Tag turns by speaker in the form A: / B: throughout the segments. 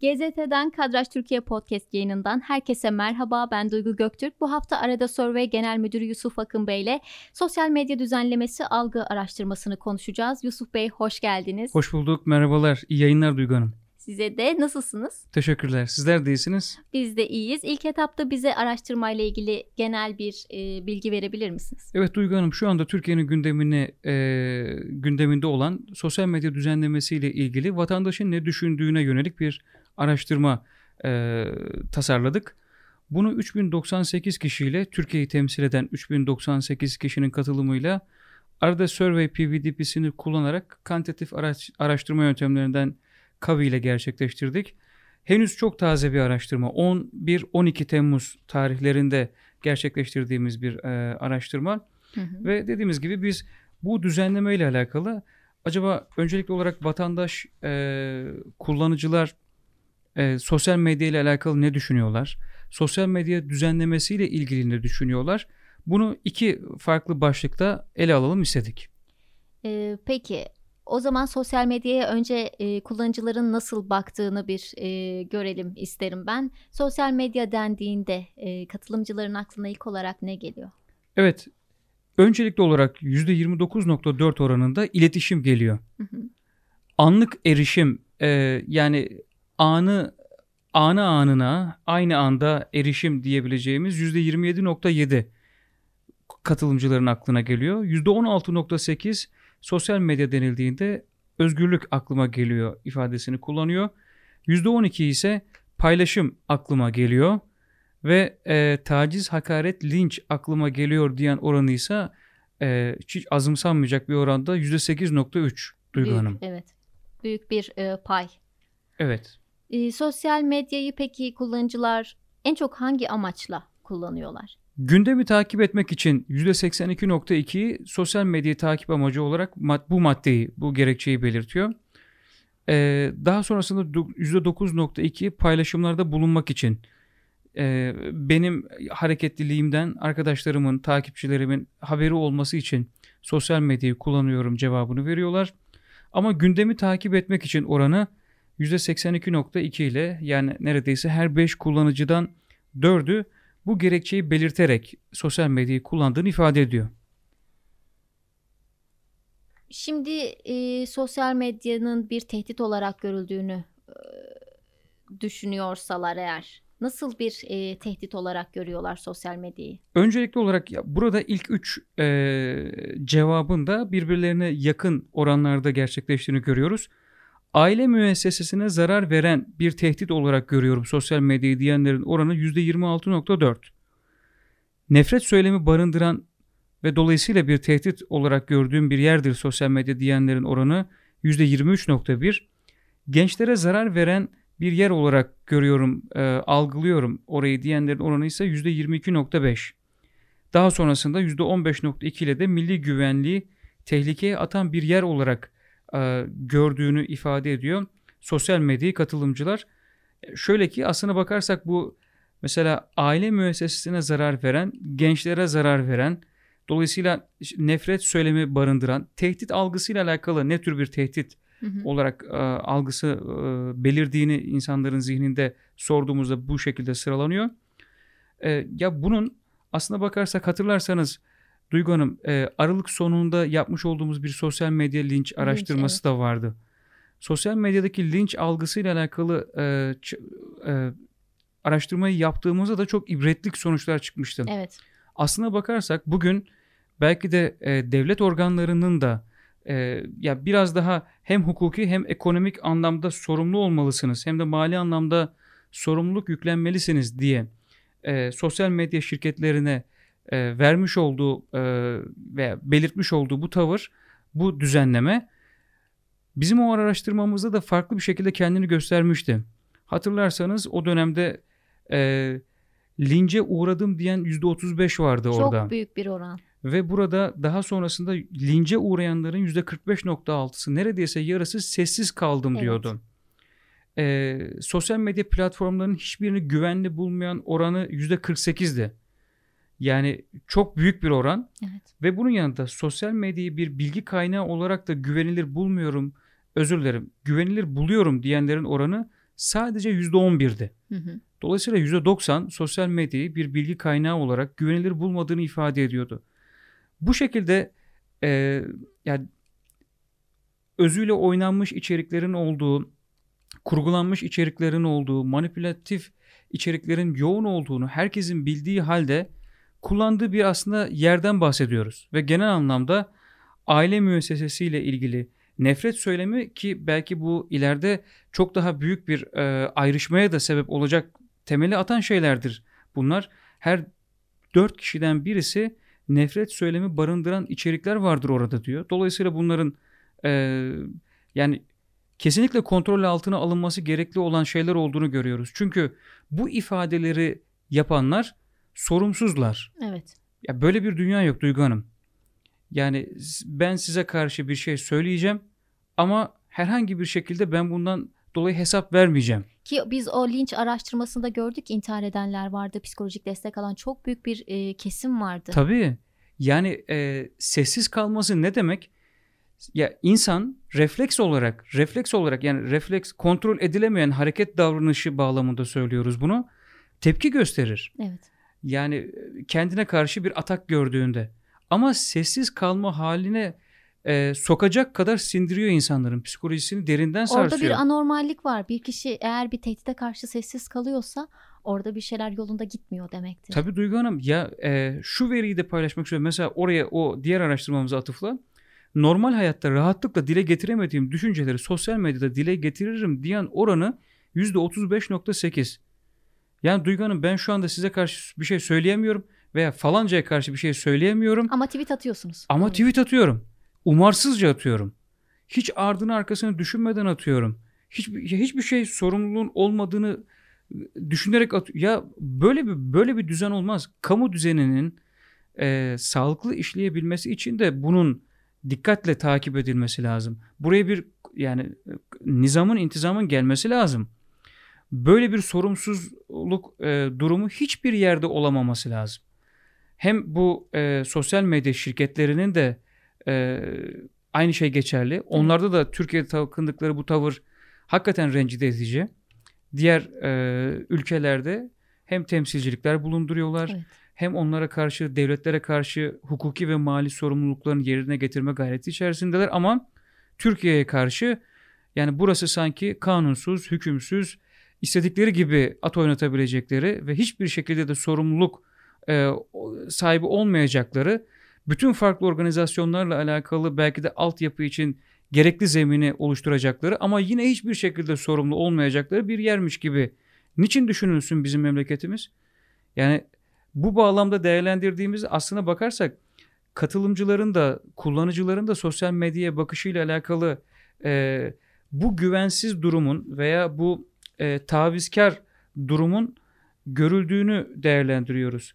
A: GZT'den Kadraj Türkiye Podcast yayınından herkese merhaba. Ben Duygu Göktürk. Bu hafta Arada Survey Genel Müdürü Yusuf Akın Bey ile sosyal medya düzenlemesi algı araştırmasını konuşacağız. Yusuf Bey hoş geldiniz.
B: Hoş bulduk. Merhabalar. İyi yayınlar Duygu Hanım.
A: Size de nasılsınız?
B: Teşekkürler. Sizler de iyisiniz.
A: Biz de iyiyiz. İlk etapta bize araştırmayla ilgili genel bir e, bilgi verebilir misiniz?
B: Evet Duygu Hanım şu anda Türkiye'nin gündemini e, gündeminde olan sosyal medya düzenlemesiyle ilgili vatandaşın ne düşündüğüne yönelik bir araştırma e, tasarladık. Bunu 3098 kişiyle Türkiye'yi temsil eden 3098 kişinin katılımıyla Arda Survey PVDP'sini kullanarak kantitatif araç, araştırma yöntemlerinden KAVI ile gerçekleştirdik. Henüz çok taze bir araştırma. 11-12 Temmuz tarihlerinde gerçekleştirdiğimiz bir e, araştırma. Hı hı. Ve dediğimiz gibi biz bu düzenleme ile alakalı acaba öncelikli olarak vatandaş, e, kullanıcılar e, sosyal medya ile alakalı ne düşünüyorlar? Sosyal medya düzenlemesiyle ilgili ne düşünüyorlar? Bunu iki farklı başlıkta ele alalım istedik.
A: Ee, peki o zaman sosyal medyaya önce e, kullanıcıların nasıl baktığını bir e, görelim isterim ben. Sosyal medya dendiğinde e, katılımcıların aklına ilk olarak ne geliyor?
B: Evet, öncelikli olarak %29.4 oranında iletişim geliyor. Hı hı. Anlık erişim e, yani anı anı anına aynı anda erişim diyebileceğimiz %27.7 katılımcıların aklına geliyor. %16.8 sosyal medya denildiğinde özgürlük aklıma geliyor ifadesini kullanıyor. %12 ise paylaşım aklıma geliyor ve e, taciz, hakaret, linç aklıma geliyor diyen oranı ise e, hiç azımsanmayacak bir oranda %8.3 Duygu
A: Büyük,
B: Hanım.
A: Evet. Büyük bir e, pay.
B: Evet.
A: E, sosyal medyayı peki kullanıcılar en çok hangi amaçla kullanıyorlar?
B: Gündemi takip etmek için %82.2'yi sosyal medyayı takip amacı olarak bu maddeyi, bu gerekçeyi belirtiyor. Ee, daha sonrasında %9.2 paylaşımlarda bulunmak için e, benim hareketliliğimden arkadaşlarımın, takipçilerimin haberi olması için sosyal medyayı kullanıyorum cevabını veriyorlar. Ama gündemi takip etmek için oranı %82.2 ile yani neredeyse her 5 kullanıcıdan 4'ü bu gerekçeyi belirterek sosyal medyayı kullandığını ifade ediyor.
A: Şimdi e, sosyal medyanın bir tehdit olarak görüldüğünü e, düşünüyorsalar eğer nasıl bir e, tehdit olarak görüyorlar sosyal medyayı?
B: Öncelikli olarak ya, burada ilk üç e, cevabın da birbirlerine yakın oranlarda gerçekleştiğini görüyoruz aile müessesesine zarar veren bir tehdit olarak görüyorum sosyal medyayı diyenlerin oranı %26.4. Nefret söylemi barındıran ve dolayısıyla bir tehdit olarak gördüğüm bir yerdir sosyal medya diyenlerin oranı %23.1. Gençlere zarar veren bir yer olarak görüyorum, e, algılıyorum orayı diyenlerin oranı ise %22.5. Daha sonrasında %15.2 ile de milli güvenliği tehlikeye atan bir yer olarak e, gördüğünü ifade ediyor sosyal medyayı katılımcılar. E, şöyle ki aslına bakarsak bu mesela aile müessesesine zarar veren, gençlere zarar veren, dolayısıyla nefret söylemi barındıran, tehdit algısıyla alakalı ne tür bir tehdit hı hı. olarak e, algısı e, belirdiğini insanların zihninde sorduğumuzda bu şekilde sıralanıyor. E, ya bunun aslına bakarsak hatırlarsanız Duygu Hanım, e, Aralık sonunda yapmış olduğumuz bir sosyal medya linç araştırması linç, evet. da vardı. Sosyal medyadaki linç algısıyla alakalı e, e, araştırmayı yaptığımızda da çok ibretlik sonuçlar çıkmıştı.
A: Evet.
B: Aslına bakarsak bugün belki de e, devlet organlarının da e, ya biraz daha hem hukuki hem ekonomik anlamda sorumlu olmalısınız hem de mali anlamda sorumluluk yüklenmelisiniz diye e, sosyal medya şirketlerine e, vermiş olduğu e, ve belirtmiş olduğu bu tavır, bu düzenleme bizim o araştırmamızda da farklı bir şekilde kendini göstermişti. Hatırlarsanız o dönemde e, lince uğradım diyen %35 vardı
A: Çok
B: orada.
A: Çok büyük bir oran.
B: Ve burada daha sonrasında lince uğrayanların %45.6'sı neredeyse yarısı sessiz kaldım evet. diyordu. Ee, sosyal medya platformlarının hiçbirini güvenli bulmayan oranı %48'di. Yani çok büyük bir oran.
A: Evet.
B: Ve bunun yanında sosyal medyayı bir bilgi kaynağı olarak da güvenilir bulmuyorum, özür dilerim, güvenilir buluyorum diyenlerin oranı sadece %11'di.
A: Hı hı.
B: Dolayısıyla %90 sosyal medyayı bir bilgi kaynağı olarak güvenilir bulmadığını ifade ediyordu. Bu şekilde e, yani özüyle oynanmış içeriklerin olduğu, kurgulanmış içeriklerin olduğu, manipülatif içeriklerin yoğun olduğunu herkesin bildiği halde kullandığı bir aslında yerden bahsediyoruz. Ve genel anlamda aile müessesesiyle ilgili nefret söylemi ki belki bu ileride çok daha büyük bir e, ayrışmaya da sebep olacak temeli atan şeylerdir. Bunlar her dört kişiden birisi nefret söylemi barındıran içerikler vardır orada diyor. Dolayısıyla bunların e, yani kesinlikle kontrol altına alınması gerekli olan şeyler olduğunu görüyoruz. Çünkü bu ifadeleri yapanlar sorumsuzlar.
A: Evet.
B: Ya böyle bir dünya yok Duygu Hanım. Yani ben size karşı bir şey söyleyeceğim ama herhangi bir şekilde ben bundan dolayı hesap vermeyeceğim.
A: Ki biz o linç araştırmasında gördük intihar edenler vardı, psikolojik destek alan çok büyük bir e, kesim vardı.
B: Tabii. Yani e, sessiz kalması ne demek? Ya insan refleks olarak, refleks olarak yani refleks kontrol edilemeyen hareket davranışı bağlamında söylüyoruz bunu. Tepki gösterir.
A: Evet.
B: Yani kendine karşı bir atak gördüğünde. Ama sessiz kalma haline e, sokacak kadar sindiriyor insanların psikolojisini derinden sarsıyor.
A: Orada bir anormallik var. Bir kişi eğer bir tehdide karşı sessiz kalıyorsa orada bir şeyler yolunda gitmiyor demektir.
B: Tabii Duygu Hanım ya e, şu veriyi de paylaşmak istiyorum. Mesela oraya o diğer araştırmamıza atıfla normal hayatta rahatlıkla dile getiremediğim düşünceleri sosyal medyada dile getiririm diyen oranı %35.8. Yani Duygu Hanım ben şu anda size karşı bir şey söyleyemiyorum veya falancaya karşı bir şey söyleyemiyorum.
A: Ama tweet atıyorsunuz.
B: Ama tweet atıyorum. Umarsızca atıyorum. Hiç ardını arkasını düşünmeden atıyorum. Hiçbir, hiçbir şey sorumluluğun olmadığını düşünerek at ya böyle bir böyle bir düzen olmaz. Kamu düzeninin e, sağlıklı işleyebilmesi için de bunun dikkatle takip edilmesi lazım. Buraya bir yani e, nizamın intizamın gelmesi lazım. Böyle bir sorumsuzluk e, durumu hiçbir yerde olamaması lazım. Hem bu e, sosyal medya şirketlerinin de e, aynı şey geçerli. Onlarda da Türkiye'de takındıkları bu tavır hakikaten rencide edici. Diğer e, ülkelerde hem temsilcilikler bulunduruyorlar
A: Evet.
B: hem onlara karşı devletlere karşı hukuki ve mali sorumluluklarını yerine getirme gayreti içerisindeler ama Türkiye'ye karşı yani burası sanki kanunsuz, hükümsüz, istedikleri gibi at oynatabilecekleri ve hiçbir şekilde de sorumluluk e, sahibi olmayacakları bütün farklı organizasyonlarla alakalı belki de altyapı için gerekli zemini oluşturacakları ama yine hiçbir şekilde sorumlu olmayacakları bir yermiş gibi. Niçin düşünülsün bizim memleketimiz? Yani bu bağlamda değerlendirdiğimiz aslına bakarsak katılımcıların da kullanıcıların da sosyal medyaya bakışıyla alakalı e, bu güvensiz durumun veya bu e, tavizkar durumun görüldüğünü değerlendiriyoruz.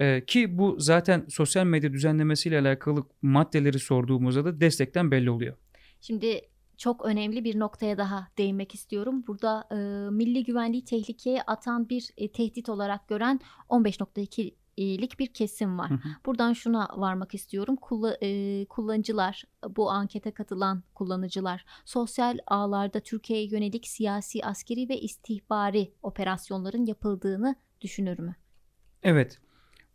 B: E, ki bu zaten sosyal medya düzenlemesiyle alakalı maddeleri sorduğumuzda da destekten belli oluyor.
A: Şimdi çok önemli bir noktaya daha değinmek istiyorum. Burada e, milli güvenliği tehlikeye atan bir e, tehdit olarak gören 15.2'lik bir kesim var.
B: Hı hı.
A: Buradan şuna varmak istiyorum. Kulla- e, kullanıcılar, bu ankete katılan kullanıcılar sosyal ağlarda Türkiye'ye yönelik siyasi, askeri ve istihbari operasyonların yapıldığını düşünür mü?
B: Evet.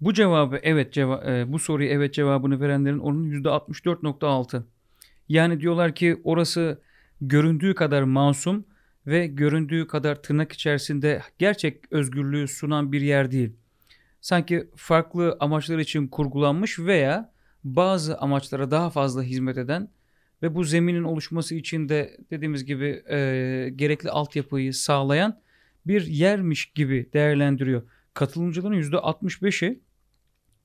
B: Bu cevabı evet ceva e, bu soruyu evet cevabını verenlerin oranı %64.6. Yani diyorlar ki orası göründüğü kadar masum ve göründüğü kadar tırnak içerisinde gerçek özgürlüğü sunan bir yer değil. Sanki farklı amaçlar için kurgulanmış veya bazı amaçlara daha fazla hizmet eden ve bu zeminin oluşması için de dediğimiz gibi e, gerekli altyapıyı sağlayan bir yermiş gibi değerlendiriyor. Katılımcıların %65'i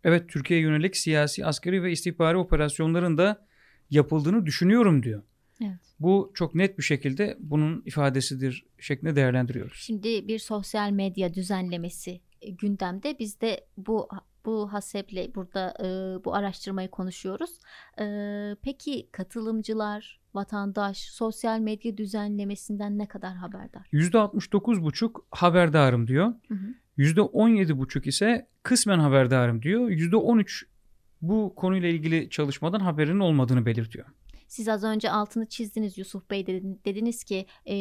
B: evet Türkiye'ye yönelik siyasi, askeri ve istihbari operasyonların da yapıldığını düşünüyorum diyor.
A: Evet.
B: Bu çok net bir şekilde bunun ifadesidir şeklinde değerlendiriyoruz.
A: Şimdi bir sosyal medya düzenlemesi gündemde. Biz de bu bu haseple burada e, bu araştırmayı konuşuyoruz. E, peki katılımcılar, vatandaş sosyal medya düzenlemesinden ne kadar haberdar?
B: %69,5 haberdarım diyor.
A: Hı hı.
B: %17,5 ise kısmen haberdarım diyor. %13 bu konuyla ilgili çalışmadan haberinin olmadığını belirtiyor.
A: Siz az önce altını çizdiniz Yusuf Bey dediniz ki e,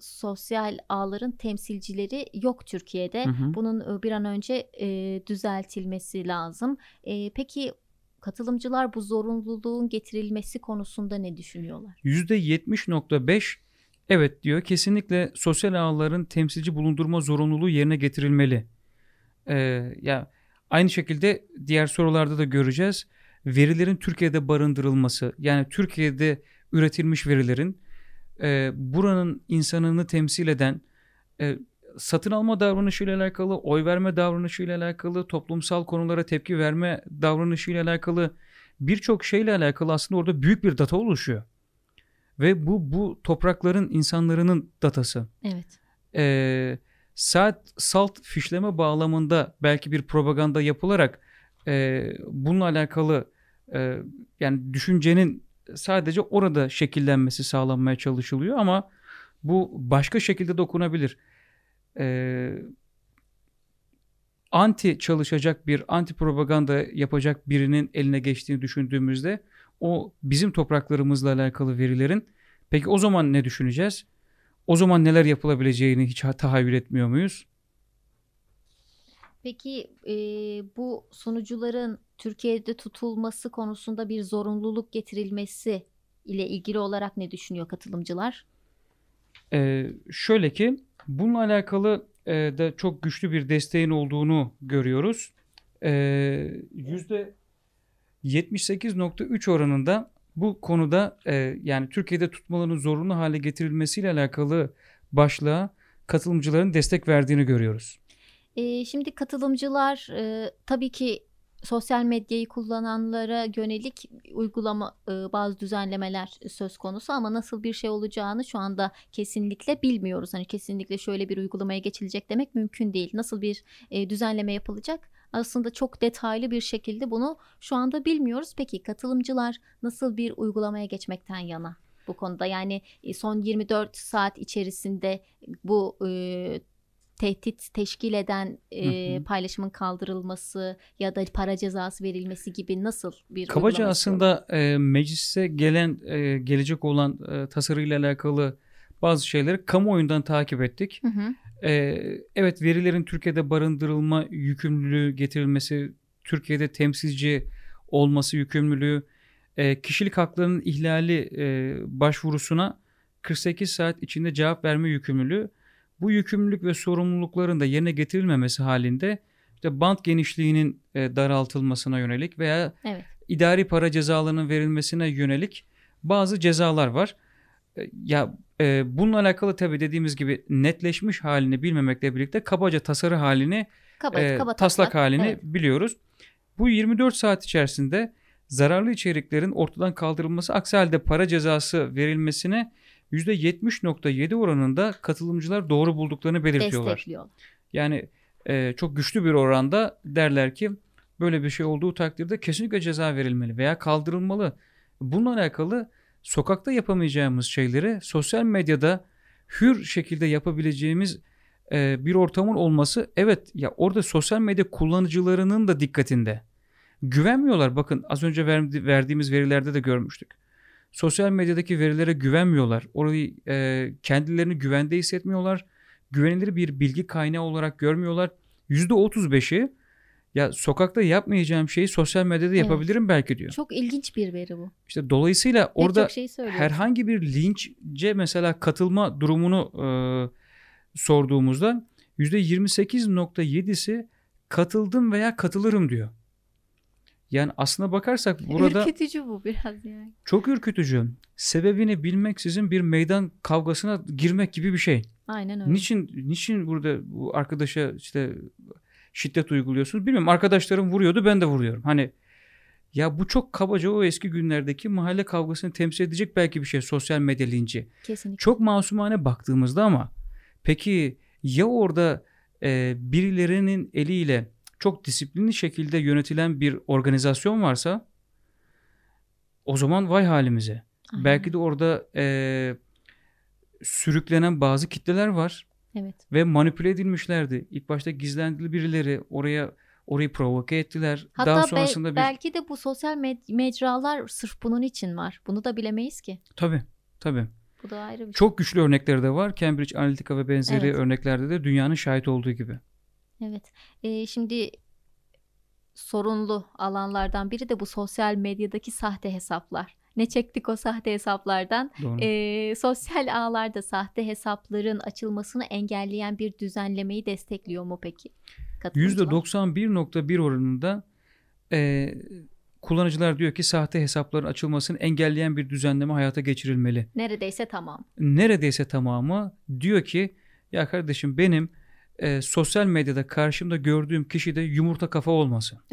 A: sosyal ağların temsilcileri yok Türkiye'de. Hı hı. Bunun bir an önce e, düzeltilmesi lazım. E, peki katılımcılar bu zorunluluğun getirilmesi konusunda ne düşünüyorlar?
B: %70.5 evet diyor kesinlikle sosyal ağların temsilci bulundurma zorunluluğu yerine getirilmeli. Ee, ya aynı şekilde diğer sorularda da göreceğiz. Verilerin Türkiye'de barındırılması yani Türkiye'de üretilmiş verilerin e, buranın insanını temsil eden e, satın alma davranışıyla alakalı, oy verme davranışıyla alakalı, toplumsal konulara tepki verme davranışıyla alakalı birçok şeyle alakalı aslında orada büyük bir data oluşuyor. Ve bu bu toprakların insanların datası.
A: Evet.
B: Ee, saat salt fişleme bağlamında belki bir propaganda yapılarak e, bununla alakalı e, yani düşüncenin sadece orada şekillenmesi sağlanmaya çalışılıyor ama bu başka şekilde dokunabilir e, anti çalışacak bir anti propaganda yapacak birinin eline geçtiğini düşündüğümüzde o bizim topraklarımızla alakalı verilerin peki o zaman ne düşüneceğiz? O zaman neler yapılabileceğini hiç tahayyül etmiyor muyuz?
A: Peki e, bu sunucuların Türkiye'de tutulması konusunda bir zorunluluk getirilmesi ile ilgili olarak ne düşünüyor katılımcılar?
B: Ee, şöyle ki Bununla alakalı e, da çok güçlü bir desteğin olduğunu görüyoruz. E, yüzde 78.3 oranında bu konuda e, yani Türkiye'de tutmaların zorunlu hale getirilmesiyle alakalı başlığa katılımcıların destek verdiğini görüyoruz.
A: E, şimdi katılımcılar e, tabii ki sosyal medyayı kullananlara yönelik uygulama e, bazı düzenlemeler söz konusu ama nasıl bir şey olacağını şu anda kesinlikle bilmiyoruz. Hani kesinlikle şöyle bir uygulamaya geçilecek demek mümkün değil. Nasıl bir e, düzenleme yapılacak? Aslında çok detaylı bir şekilde bunu şu anda bilmiyoruz. Peki katılımcılar nasıl bir uygulamaya geçmekten yana? bu konuda yani son 24 saat içerisinde bu e, tehdit teşkil eden e, hı hı. paylaşımın kaldırılması ya da para cezası verilmesi gibi nasıl bir
B: Kabaca aslında e, meclise gelen e, gelecek olan e, tasarıyla alakalı bazı şeyleri kamuoyundan takip ettik. Hı hı. E, evet verilerin Türkiye'de barındırılma yükümlülüğü getirilmesi, Türkiye'de temsilci olması yükümlülüğü, e, kişilik haklarının ihlali e, başvurusuna 48 saat içinde cevap verme yükümlülüğü bu yükümlülük ve sorumlulukların da yerine getirilmemesi halinde işte bant genişliğinin e, daraltılmasına yönelik veya evet. idari para cezalarının verilmesine yönelik bazı cezalar var. E, ya e, bununla alakalı tabii dediğimiz gibi netleşmiş halini bilmemekle birlikte kabaca tasarı halini kaba, e, kaba taslak, taslak halini evet. biliyoruz. Bu 24 saat içerisinde zararlı içeriklerin ortadan kaldırılması aksi halde para cezası verilmesine %70.7 oranında katılımcılar doğru bulduklarını belirtiyorlar. Yani e, çok güçlü bir oranda derler ki böyle bir şey olduğu takdirde kesinlikle ceza verilmeli veya kaldırılmalı. Bununla alakalı sokakta yapamayacağımız şeyleri sosyal medyada hür şekilde yapabileceğimiz e, bir ortamın olması evet ya orada sosyal medya kullanıcılarının da dikkatinde. Güvenmiyorlar bakın az önce verdiğimiz verilerde de görmüştük sosyal medyadaki verilere güvenmiyorlar. Orayı e, kendilerini güvende hissetmiyorlar. Güvenilir bir bilgi kaynağı olarak görmüyorlar. %35'i ya sokakta yapmayacağım şeyi sosyal medyada evet. yapabilirim belki diyor.
A: Çok ilginç bir veri bu.
B: İşte dolayısıyla orada şey herhangi bir linçce mesela katılma durumunu e, sorduğumuzda %28.7'si katıldım veya katılırım diyor. Yani aslına bakarsak burada...
A: Ürkütücü bu biraz yani.
B: Çok ürkütücü. Sebebini bilmeksizin bir meydan kavgasına girmek gibi bir şey.
A: Aynen öyle.
B: Niçin, niçin burada bu arkadaşa işte şiddet uyguluyorsunuz? Bilmiyorum arkadaşlarım vuruyordu ben de vuruyorum. Hani ya bu çok kabaca o eski günlerdeki mahalle kavgasını temsil edecek belki bir şey sosyal medya linci.
A: Kesinlikle.
B: Çok masumane baktığımızda ama peki ya orada e, birilerinin eliyle çok disiplinli şekilde yönetilen bir organizasyon varsa o zaman vay halimize. Aynen. Belki de orada e, sürüklenen bazı kitleler var.
A: Evet.
B: Ve manipüle edilmişlerdi. İlk başta gizlendili birileri oraya Orayı provoke ettiler.
A: Hatta
B: Daha
A: be-
B: sonrasında bir
A: belki de bu sosyal med- mecralar sırf bunun için var. Bunu da bilemeyiz ki.
B: tabii tabii
A: Bu da ayrı bir şey.
B: çok güçlü örnekleri de var. Cambridge Analytica ve benzeri
A: Evet.
B: örneklerde de dünyanın şahit olduğu gibi.
A: Evet. Ee, şimdi sorunlu alanlardan biri de bu sosyal medyadaki sahte hesaplar. Ne çektik o sahte hesaplardan?
B: Doğru.
A: Sosyal ağlarda sahte hesapların açılmasını engelleyen bir düzenlemeyi destekliyor mu peki? Katılımcılar?
B: %91.1 oranında e, kullanıcılar diyor ki sahte hesapların açılmasını engelleyen bir düzenleme hayata geçirilmeli.
A: Neredeyse tamam.
B: Neredeyse tamamı diyor ki ya kardeşim benim e, sosyal medyada karşımda gördüğüm kişi de yumurta kafa olmasın.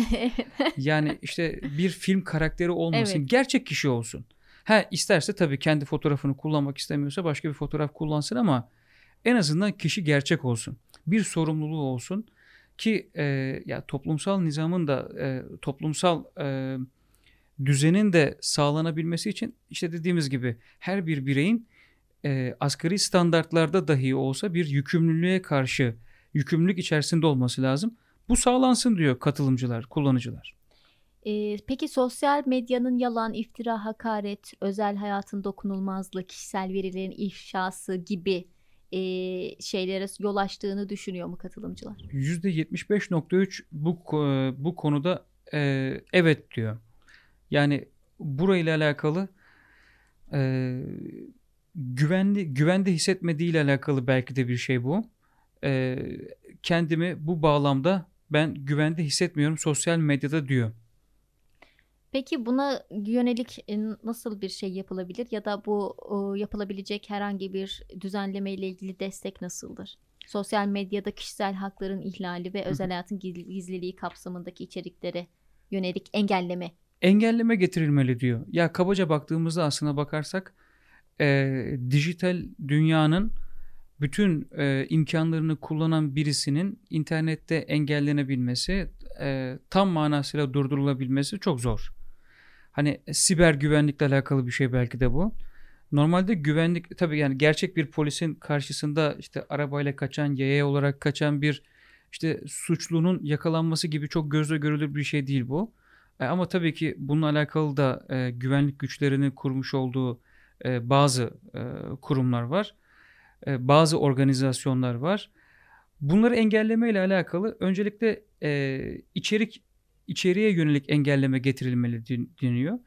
B: Yani işte bir film karakteri olmasın.
A: Evet.
B: Gerçek kişi olsun. Ha isterse tabii kendi fotoğrafını kullanmak istemiyorsa başka bir fotoğraf kullansın ama en azından kişi gerçek olsun. Bir sorumluluğu olsun ki e, ya toplumsal nizamın da e, toplumsal e, düzenin de sağlanabilmesi için işte dediğimiz gibi her bir bireyin e, asgari standartlarda dahi olsa bir yükümlülüğe karşı yükümlülük içerisinde olması lazım. Bu sağlansın diyor katılımcılar, kullanıcılar.
A: Ee, peki sosyal medyanın yalan, iftira, hakaret, özel hayatın dokunulmazlığı, kişisel verilerin ifşası gibi e, şeylere yol açtığını düşünüyor mu katılımcılar?
B: %75.3 bu ko- bu konuda e, evet diyor. Yani burayla alakalı e, güvenli güvende hissetmediğiyle alakalı belki de bir şey bu. E, kendimi bu bağlamda ben güvende hissetmiyorum sosyal medyada diyor.
A: Peki buna yönelik e, nasıl bir şey yapılabilir ya da bu yapılabilecek herhangi bir düzenleme ile ilgili destek nasıldır? Sosyal medyada kişisel hakların ihlali ve özel hayatın giz- gizliliği kapsamındaki içeriklere yönelik engelleme.
B: engelleme getirilmeli diyor. Ya kabaca baktığımızda aslına bakarsak e, dijital dünyanın bütün e, imkanlarını kullanan birisinin internette engellenebilmesi, e, tam manasıyla durdurulabilmesi çok zor. Hani siber güvenlikle alakalı bir şey belki de bu. Normalde güvenlik tabii yani gerçek bir polisin karşısında işte arabayla kaçan, yaya olarak kaçan bir işte suçlunun yakalanması gibi çok gözle görülür bir şey değil bu. E, ama tabii ki bununla alakalı da e, güvenlik güçlerinin kurmuş olduğu e, bazı e, kurumlar var. E, bazı organizasyonlar var. Bunları engelleme ile alakalı öncelikle e, içerik içeriye yönelik engelleme getirilmeli deniyor.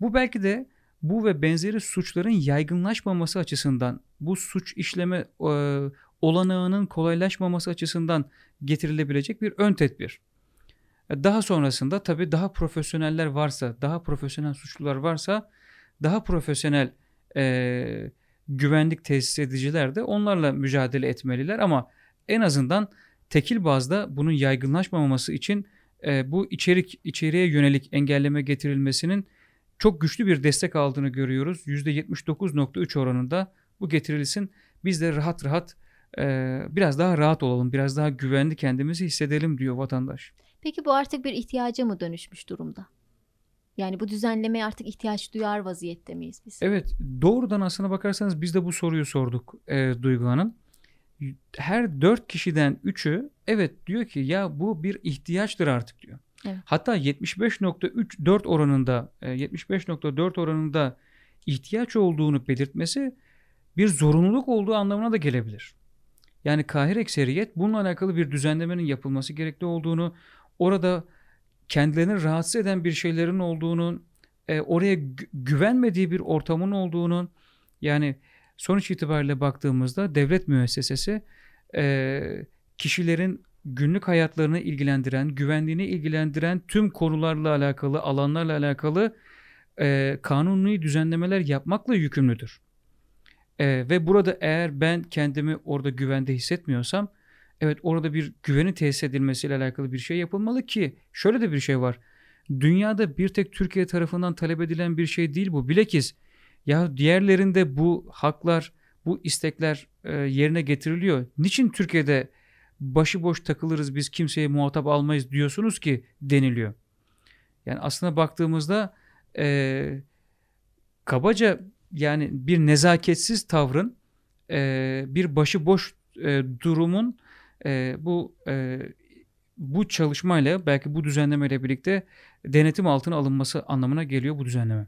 B: Bu belki de bu ve benzeri suçların yaygınlaşmaması açısından, bu suç işleme e, olanağının kolaylaşmaması açısından getirilebilecek bir ön tedbir. E, Daha sonrasında tabii daha profesyoneller varsa, daha profesyonel suçlular varsa, daha profesyonel e, güvenlik tesis ediciler de onlarla mücadele etmeliler. Ama en azından tekil bazda bunun yaygınlaşmaması için e, bu içerik içeriye yönelik engelleme getirilmesinin çok güçlü bir destek aldığını görüyoruz. %79.3 oranında bu getirilsin. Biz de rahat rahat e, biraz daha rahat olalım, biraz daha güvenli kendimizi hissedelim diyor vatandaş.
A: Peki bu artık bir ihtiyaca mı dönüşmüş durumda? Yani bu düzenlemeye artık ihtiyaç duyar vaziyette miyiz biz?
B: Evet doğrudan aslına bakarsanız biz de bu soruyu sorduk e, Duygu Hanım. Her dört kişiden üçü evet diyor ki ya bu bir ihtiyaçtır artık diyor.
A: Evet.
B: Hatta 75.4 oranında e, 75.4 oranında ihtiyaç olduğunu belirtmesi bir zorunluluk olduğu anlamına da gelebilir. Yani kahir ekseriyet bununla alakalı bir düzenlemenin yapılması gerekli olduğunu, orada kendilerini rahatsız eden bir şeylerin olduğunu, e, oraya gü- güvenmediği bir ortamın olduğunu, yani sonuç itibariyle baktığımızda devlet müessesesi e, kişilerin günlük hayatlarını ilgilendiren, güvenliğini ilgilendiren tüm konularla alakalı, alanlarla alakalı e, kanuni düzenlemeler yapmakla yükümlüdür. E, ve burada eğer ben kendimi orada güvende hissetmiyorsam, evet orada bir güveni tesis edilmesiyle alakalı bir şey yapılmalı ki şöyle de bir şey var. Dünyada bir tek Türkiye tarafından talep edilen bir şey değil bu. Bilakis ya diğerlerinde bu haklar, bu istekler e, yerine getiriliyor. Niçin Türkiye'de başıboş takılırız biz kimseye muhatap almayız diyorsunuz ki deniliyor. Yani aslına baktığımızda e, kabaca yani bir nezaketsiz tavrın e, bir başıboş e, durumun e, bu e, bu çalışmayla belki bu düzenlemeyle birlikte denetim altına alınması anlamına geliyor bu düzenleme.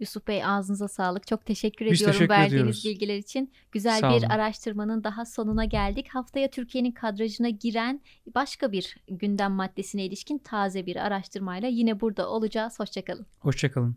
A: Yusuf Bey ağzınıza sağlık. Çok teşekkür
B: Biz
A: ediyorum
B: teşekkür
A: verdiğiniz
B: ediyoruz.
A: bilgiler için. Güzel
B: Sağ
A: bir
B: olun.
A: araştırmanın daha sonuna geldik. Haftaya Türkiye'nin kadrajına giren başka bir gündem maddesine ilişkin taze bir araştırmayla yine burada olacağız. Hoşçakalın.
B: Hoşçakalın.